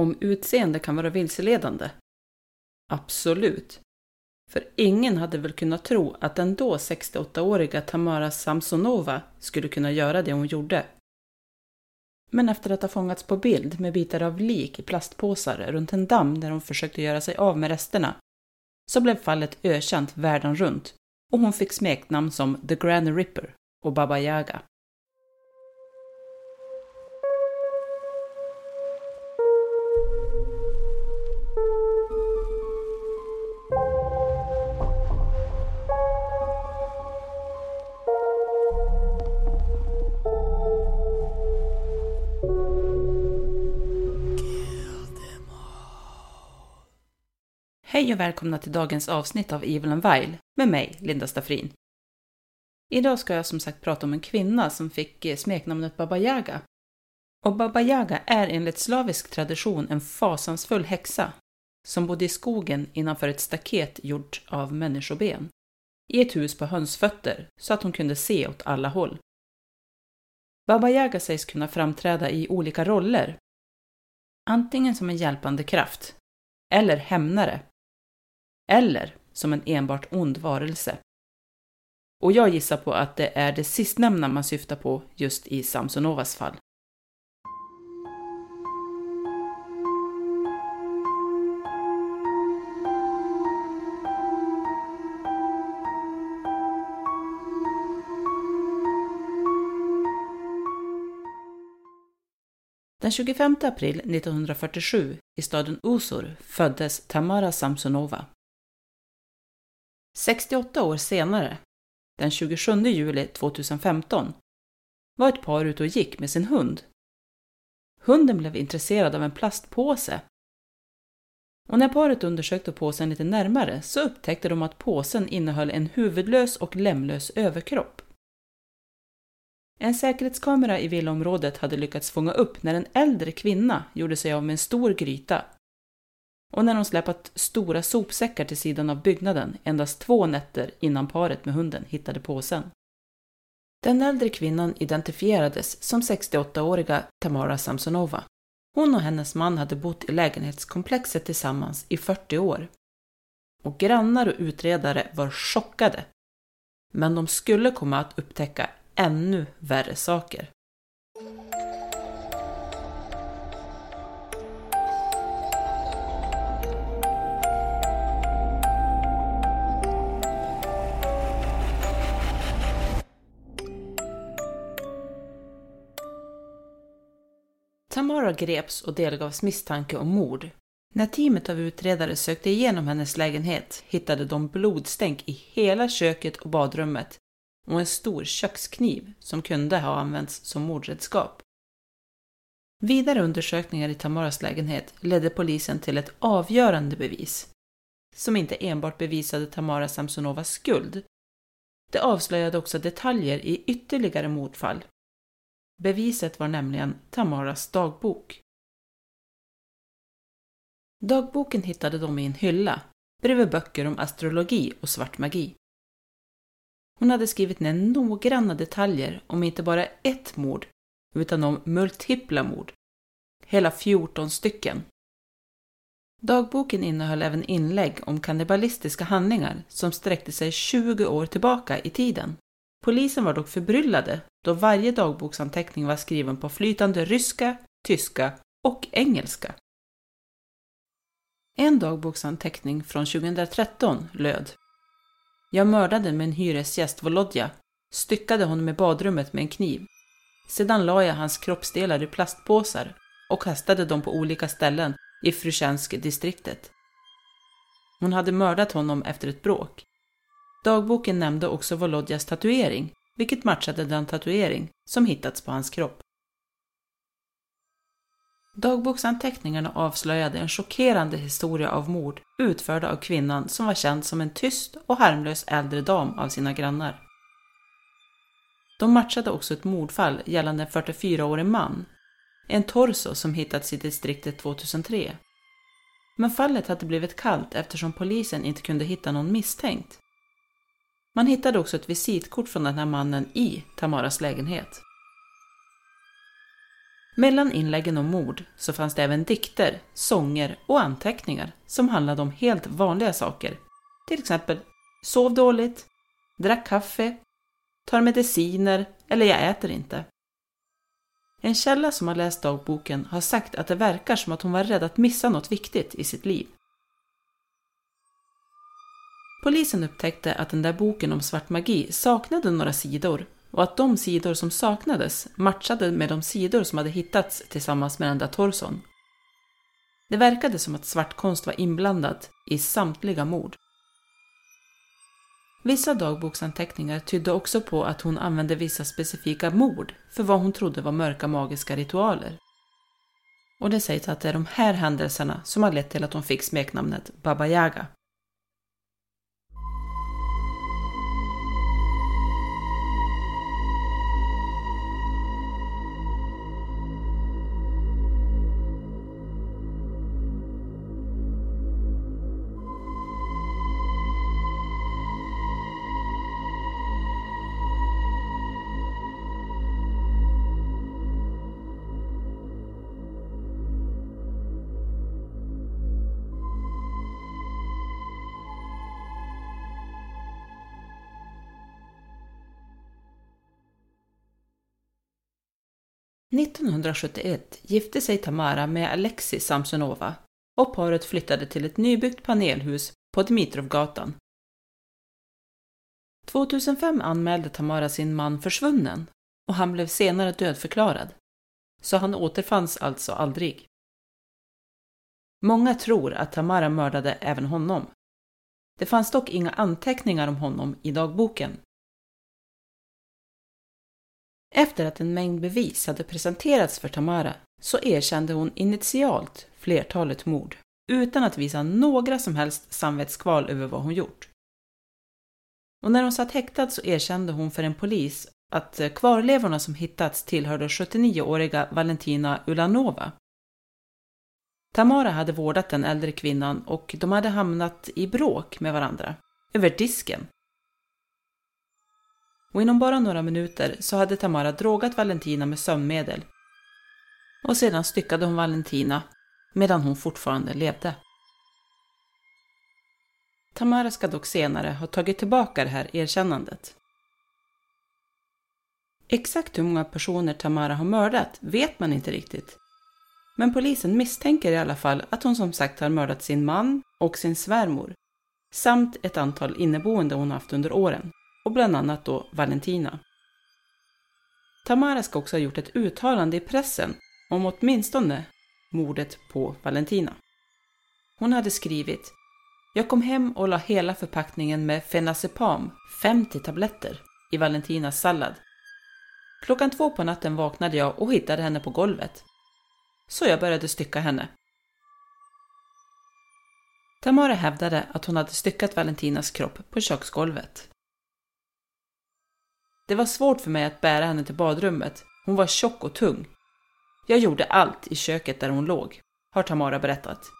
Om utseende kan vara vilseledande? Absolut. För ingen hade väl kunnat tro att den då 68-åriga Tamara Samsonova skulle kunna göra det hon gjorde. Men efter att ha fångats på bild med bitar av lik i plastpåsar runt en damm där hon försökte göra sig av med resterna, så blev fallet ökänt världen runt och hon fick smeknamn som The Granny Ripper och Baba Yaga. Hej och välkomna till dagens avsnitt av Evil and Vile med mig, Linda Staffrin. Idag ska jag som sagt prata om en kvinna som fick eh, smeknamnet Baba Yaga. Och Baba Yaga är enligt slavisk tradition en fasansfull häxa som bodde i skogen innanför ett staket gjort av människoben i ett hus på hönsfötter så att hon kunde se åt alla håll. Baba Yaga sägs kunna framträda i olika roller. Antingen som en hjälpande kraft eller hämnare eller som en enbart ond varelse. Och jag gissar på att det är det sistnämnda man syftar på just i Samsonovas fall. Den 25 april 1947 i staden Usur föddes Tamara Samsonova 68 år senare, den 27 juli 2015, var ett par ute och gick med sin hund. Hunden blev intresserad av en plastpåse. Och när paret undersökte påsen lite närmare så upptäckte de att påsen innehöll en huvudlös och lämlös överkropp. En säkerhetskamera i villaområdet hade lyckats fånga upp när en äldre kvinna gjorde sig av med en stor gryta och när de släpat stora sopsäckar till sidan av byggnaden endast två nätter innan paret med hunden hittade påsen. Den äldre kvinnan identifierades som 68-åriga Tamara Samsonova. Hon och hennes man hade bott i lägenhetskomplexet tillsammans i 40 år. Och grannar och utredare var chockade. Men de skulle komma att upptäcka ännu värre saker. Tamara greps och delgavs misstanke om mord. När teamet av utredare sökte igenom hennes lägenhet hittade de blodstänk i hela köket och badrummet och en stor kökskniv som kunde ha använts som mordredskap. Vidare undersökningar i Tamaras lägenhet ledde polisen till ett avgörande bevis, som inte enbart bevisade Tamara Samsonovas skuld. Det avslöjade också detaljer i ytterligare mordfall Beviset var nämligen Tamaras dagbok. Dagboken hittade de i en hylla bredvid böcker om astrologi och svart magi. Hon hade skrivit ner noggranna detaljer om inte bara ett mord, utan om multipla mord. Hela 14 stycken. Dagboken innehöll även inlägg om kannibalistiska handlingar som sträckte sig 20 år tillbaka i tiden. Polisen var dock förbryllade då varje dagboksanteckning var skriven på flytande ryska, tyska och engelska. En dagboksanteckning från 2013 löd Jag mördade min hyresgäst Volodja, styckade honom i badrummet med en kniv. Sedan la jag hans kroppsdelar i plastpåsar och kastade dem på olika ställen i Frusjansk-distriktet. Hon hade mördat honom efter ett bråk. Dagboken nämnde också Volodjas tatuering, vilket matchade den tatuering som hittats på hans kropp. Dagboksanteckningarna avslöjade en chockerande historia av mord utförda av kvinnan som var känd som en tyst och harmlös äldre dam av sina grannar. De matchade också ett mordfall gällande en 44-årig man, en torso som hittats i distriktet 2003. Men fallet hade blivit kallt eftersom polisen inte kunde hitta någon misstänkt. Man hittade också ett visitkort från den här mannen i Tamaras lägenhet. Mellan inläggen om mord så fanns det även dikter, sånger och anteckningar som handlade om helt vanliga saker. Till exempel sov dåligt, drack kaffe, tar mediciner eller jag äter inte. En källa som har läst dagboken har sagt att det verkar som att hon var rädd att missa något viktigt i sitt liv. Polisen upptäckte att den där boken om svart magi saknade några sidor och att de sidor som saknades matchade med de sidor som hade hittats tillsammans med den där torson. Det verkade som att svartkonst var inblandad i samtliga mord. Vissa dagboksanteckningar tydde också på att hon använde vissa specifika mord för vad hon trodde var mörka magiska ritualer. Och det sägs att det är de här händelserna som har lett till att hon fick smeknamnet Baba Yaga. 1971 gifte sig Tamara med Alexis Samsonova och paret flyttade till ett nybyggt panelhus på Dmitrovgatan. 2005 anmälde Tamara sin man försvunnen och han blev senare dödförklarad. Så han återfanns alltså aldrig. Många tror att Tamara mördade även honom. Det fanns dock inga anteckningar om honom i dagboken. Efter att en mängd bevis hade presenterats för Tamara så erkände hon initialt flertalet mord utan att visa några som helst samvetskval över vad hon gjort. Och när hon satt häktad så erkände hon för en polis att kvarlevorna som hittats tillhörde 79-åriga Valentina Ulanova. Tamara hade vårdat den äldre kvinnan och de hade hamnat i bråk med varandra, över disken, och inom bara några minuter så hade Tamara drogat Valentina med sömnmedel. Och sedan styckade hon Valentina medan hon fortfarande levde. Tamara ska dock senare ha tagit tillbaka det här erkännandet. Exakt hur många personer Tamara har mördat vet man inte riktigt. Men polisen misstänker i alla fall att hon som sagt har mördat sin man och sin svärmor samt ett antal inneboende hon haft under åren och bland annat då Valentina. Tamara ska också ha gjort ett uttalande i pressen om åtminstone mordet på Valentina. Hon hade skrivit Jag kom hem och la hela förpackningen med Fenazepam, 50 tabletter, i Valentinas sallad. Klockan två på natten vaknade jag och hittade henne på golvet. Så jag började stycka henne. Tamara hävdade att hon hade styckat Valentinas kropp på köksgolvet. Det var svårt för mig att bära henne till badrummet. Hon var tjock och tung. Jag gjorde allt i köket där hon låg, har Tamara berättat.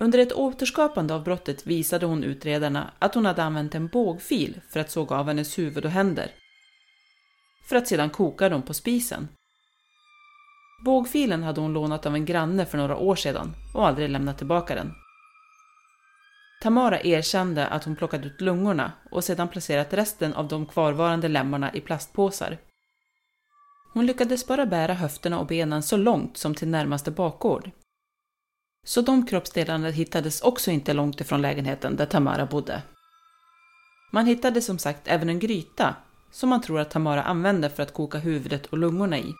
Under ett återskapande av brottet visade hon utredarna att hon hade använt en bågfil för att såga av hennes huvud och händer. För att sedan koka dem på spisen. Bågfilen hade hon lånat av en granne för några år sedan och aldrig lämnat tillbaka den. Tamara erkände att hon plockat ut lungorna och sedan placerat resten av de kvarvarande lemmarna i plastpåsar. Hon lyckades bara bära höfterna och benen så långt som till närmaste bakgård. Så de kroppsdelarna hittades också inte långt ifrån lägenheten där Tamara bodde. Man hittade som sagt även en gryta som man tror att Tamara använde för att koka huvudet och lungorna i.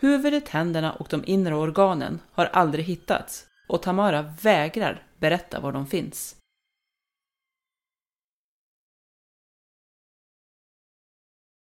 Huvudet, händerna och de inre organen har aldrig hittats och Tamara vägrar berätta var de finns.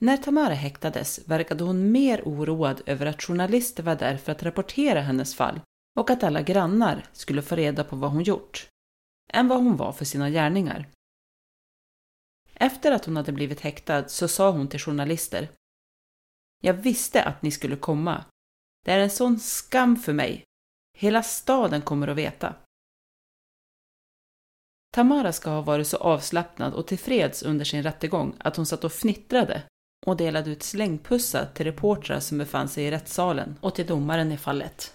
När Tamara häktades verkade hon mer oroad över att journalister var där för att rapportera hennes fall och att alla grannar skulle få reda på vad hon gjort, än vad hon var för sina gärningar. Efter att hon hade blivit häktad så sa hon till journalister Jag visste att ni skulle komma. Det är en sån skam för mig. Hela staden kommer att veta. Tamara ska ha varit så avslappnad och tillfreds under sin rättegång att hon satt och fnittrade och delade ut slängpussar till reportrar som befann sig i rättssalen och till domaren i fallet.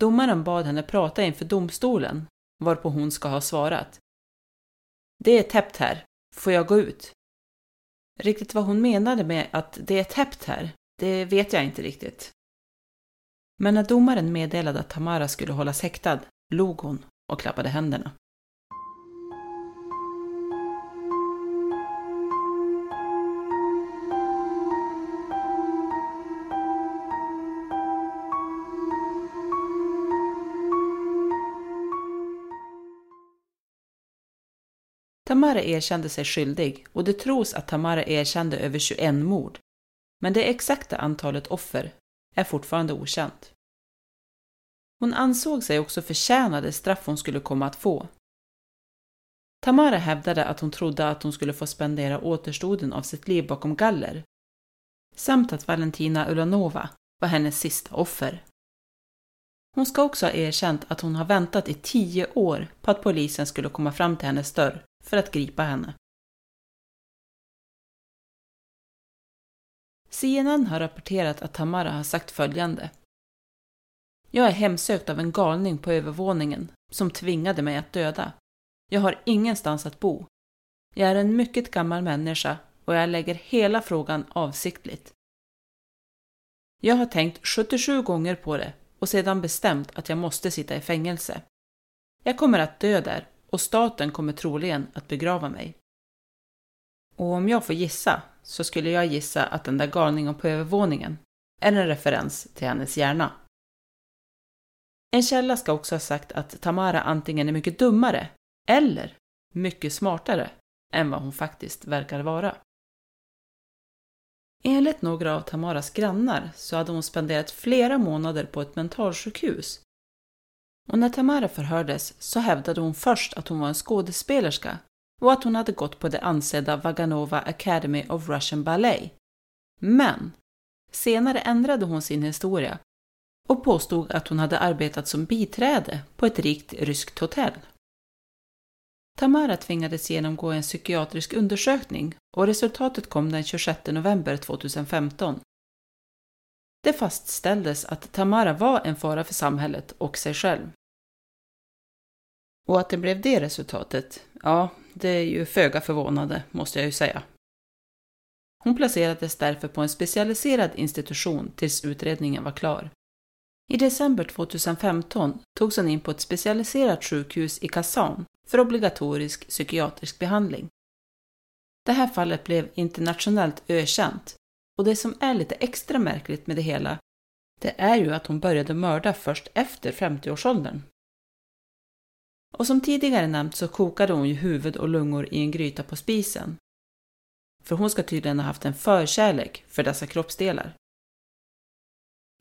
Domaren bad henne prata inför domstolen, varpå hon ska ha svarat. Det är täppt här, får jag gå ut? Riktigt vad hon menade med att det är täppt här, det vet jag inte riktigt. Men när domaren meddelade att Tamara skulle hållas häktad log hon och klappade händerna. Tamara erkände sig skyldig och det tros att Tamara erkände över 21 mord. Men det exakta antalet offer är fortfarande okänt. Hon ansåg sig också förtjäna det straff hon skulle komma att få. Tamara hävdade att hon trodde att hon skulle få spendera återstoden av sitt liv bakom galler, samt att Valentina Ulanova var hennes sista offer. Hon ska också ha erkänt att hon har väntat i tio år på att polisen skulle komma fram till hennes dörr för att gripa henne. CNN har rapporterat att Tamara har sagt följande. Jag är hemsökt av en galning på övervåningen som tvingade mig att döda. Jag har ingenstans att bo. Jag är en mycket gammal människa och jag lägger hela frågan avsiktligt. Jag har tänkt 77 gånger på det och sedan bestämt att jag måste sitta i fängelse. Jag kommer att dö där och staten kommer troligen att begrava mig. Och om jag får gissa så skulle jag gissa att den där galningen på övervåningen är en referens till hennes hjärna. En källa ska också ha sagt att Tamara antingen är mycket dummare eller mycket smartare än vad hon faktiskt verkar vara. Enligt några av Tamaras grannar så hade hon spenderat flera månader på ett mentalsjukhus. Och när Tamara förhördes så hävdade hon först att hon var en skådespelerska och att hon hade gått på det ansedda Vaganova Academy of Russian Ballet. Men senare ändrade hon sin historia och påstod att hon hade arbetat som biträde på ett rikt ryskt hotell. Tamara tvingades genomgå en psykiatrisk undersökning och resultatet kom den 26 november 2015. Det fastställdes att Tamara var en fara för samhället och sig själv. Och att det blev det resultatet, ja, det är ju föga förvånande, måste jag ju säga. Hon placerades därför på en specialiserad institution tills utredningen var klar. I december 2015 togs hon in på ett specialiserat sjukhus i Kazan för obligatorisk psykiatrisk behandling. Det här fallet blev internationellt ökänt och det som är lite extra märkligt med det hela, det är ju att hon började mörda först efter 50-årsåldern. Och som tidigare nämnt så kokade hon ju huvud och lungor i en gryta på spisen. För hon ska tydligen ha haft en förkärlek för dessa kroppsdelar.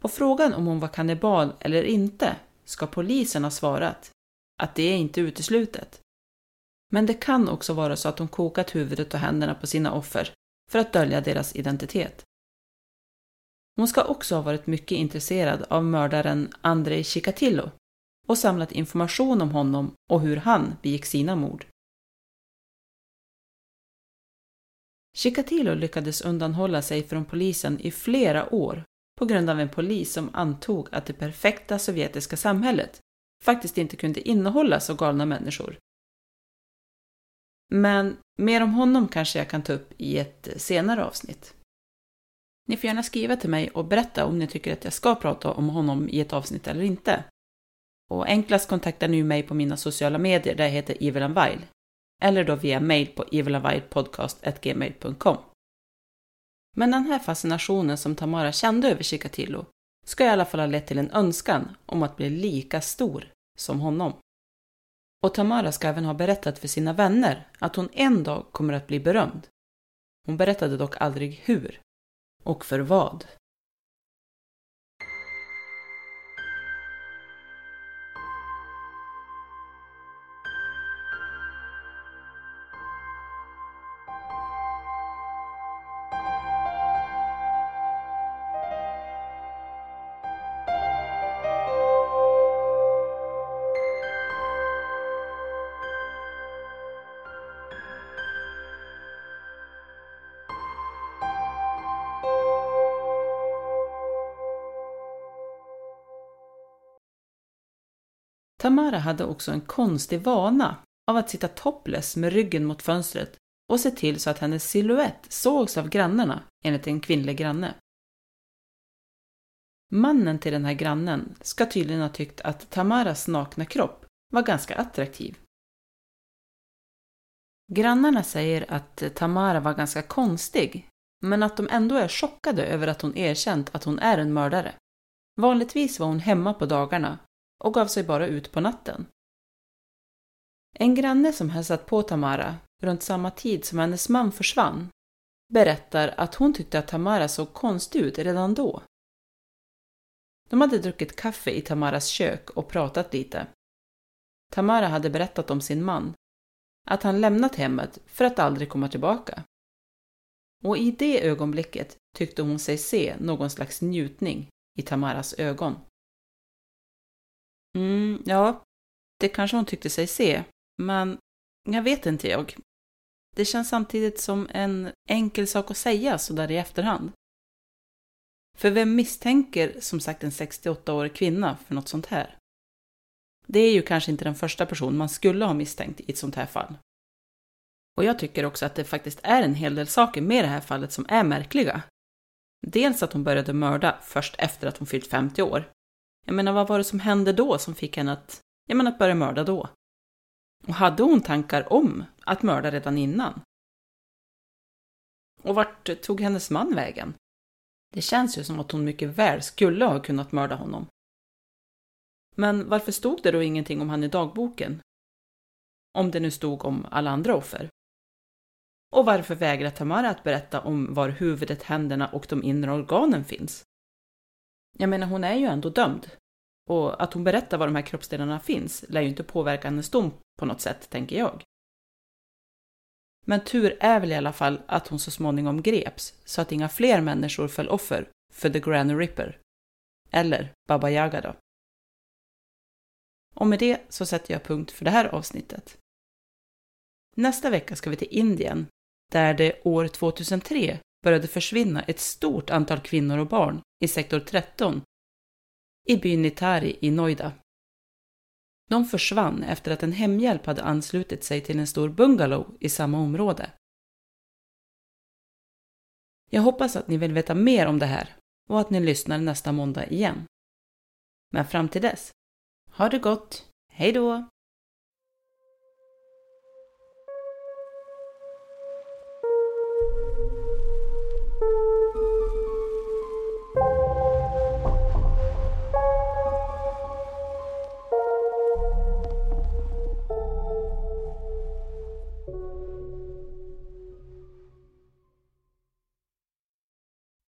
På frågan om hon var kannibal eller inte ska polisen ha svarat att det är inte uteslutet. Men det kan också vara så att hon kokat huvudet och händerna på sina offer för att dölja deras identitet. Hon ska också ha varit mycket intresserad av mördaren Andrei Chikatilo och samlat information om honom och hur han begick sina mord. Chikatilo lyckades undanhålla sig från polisen i flera år på grund av en polis som antog att det perfekta sovjetiska samhället faktiskt inte kunde innehålla så galna människor. Men mer om honom kanske jag kan ta upp i ett senare avsnitt. Ni får gärna skriva till mig och berätta om ni tycker att jag ska prata om honom i ett avsnitt eller inte. Och enklast kontaktar ni mig på mina sociala medier där jag heter Evelyn Eller då via mail på evilandvilepodcastgmail.com. Men den här fascinationen som Tamara kände över Chikatilo ska i alla fall ha lett till en önskan om att bli lika stor som honom. Och Tamara ska även ha berättat för sina vänner att hon en dag kommer att bli berömd. Hon berättade dock aldrig hur och för vad. Tamara hade också en konstig vana av att sitta topless med ryggen mot fönstret och se till så att hennes silhuett sågs av grannarna, enligt en kvinnlig granne. Mannen till den här grannen ska tydligen ha tyckt att Tamaras nakna kropp var ganska attraktiv. Grannarna säger att Tamara var ganska konstig, men att de ändå är chockade över att hon erkänt att hon är en mördare. Vanligtvis var hon hemma på dagarna och gav sig bara ut på natten. En granne som hälsat på Tamara runt samma tid som hennes man försvann berättar att hon tyckte att Tamara såg konstig ut redan då. De hade druckit kaffe i Tamaras kök och pratat lite. Tamara hade berättat om sin man, att han lämnat hemmet för att aldrig komma tillbaka. Och i det ögonblicket tyckte hon sig se någon slags njutning i Tamaras ögon. Mm, ja, det kanske hon tyckte sig se, men jag vet inte jag. Det känns samtidigt som en enkel sak att säga sådär i efterhand. För vem misstänker som sagt en 68-årig kvinna för något sånt här? Det är ju kanske inte den första person man skulle ha misstänkt i ett sånt här fall. Och jag tycker också att det faktiskt är en hel del saker med det här fallet som är märkliga. Dels att hon började mörda först efter att hon fyllt 50 år. Jag menar, vad var det som hände då som fick henne att, jag menar, att börja mörda då? Och hade hon tankar om att mörda redan innan? Och vart tog hennes man vägen? Det känns ju som att hon mycket väl skulle ha kunnat mörda honom. Men varför stod det då ingenting om han i dagboken? Om det nu stod om alla andra offer. Och varför vägrar Tamara att berätta om var huvudet, händerna och de inre organen finns? Jag menar, hon är ju ändå dömd. Och att hon berättar var de här kroppsdelarna finns lär ju inte påverka hennes dom på något sätt, tänker jag. Men tur är väl i alla fall att hon så småningom greps så att inga fler människor föll offer för The Granny Ripper. Eller Baba Yaga då. Och med det så sätter jag punkt för det här avsnittet. Nästa vecka ska vi till Indien, där det år 2003 började försvinna ett stort antal kvinnor och barn i sektor 13 i byn Nitari i Noida. De försvann efter att en hemhjälp hade anslutit sig till en stor bungalow i samma område. Jag hoppas att ni vill veta mer om det här och att ni lyssnar nästa måndag igen. Men fram till dess, ha det gott, hej då!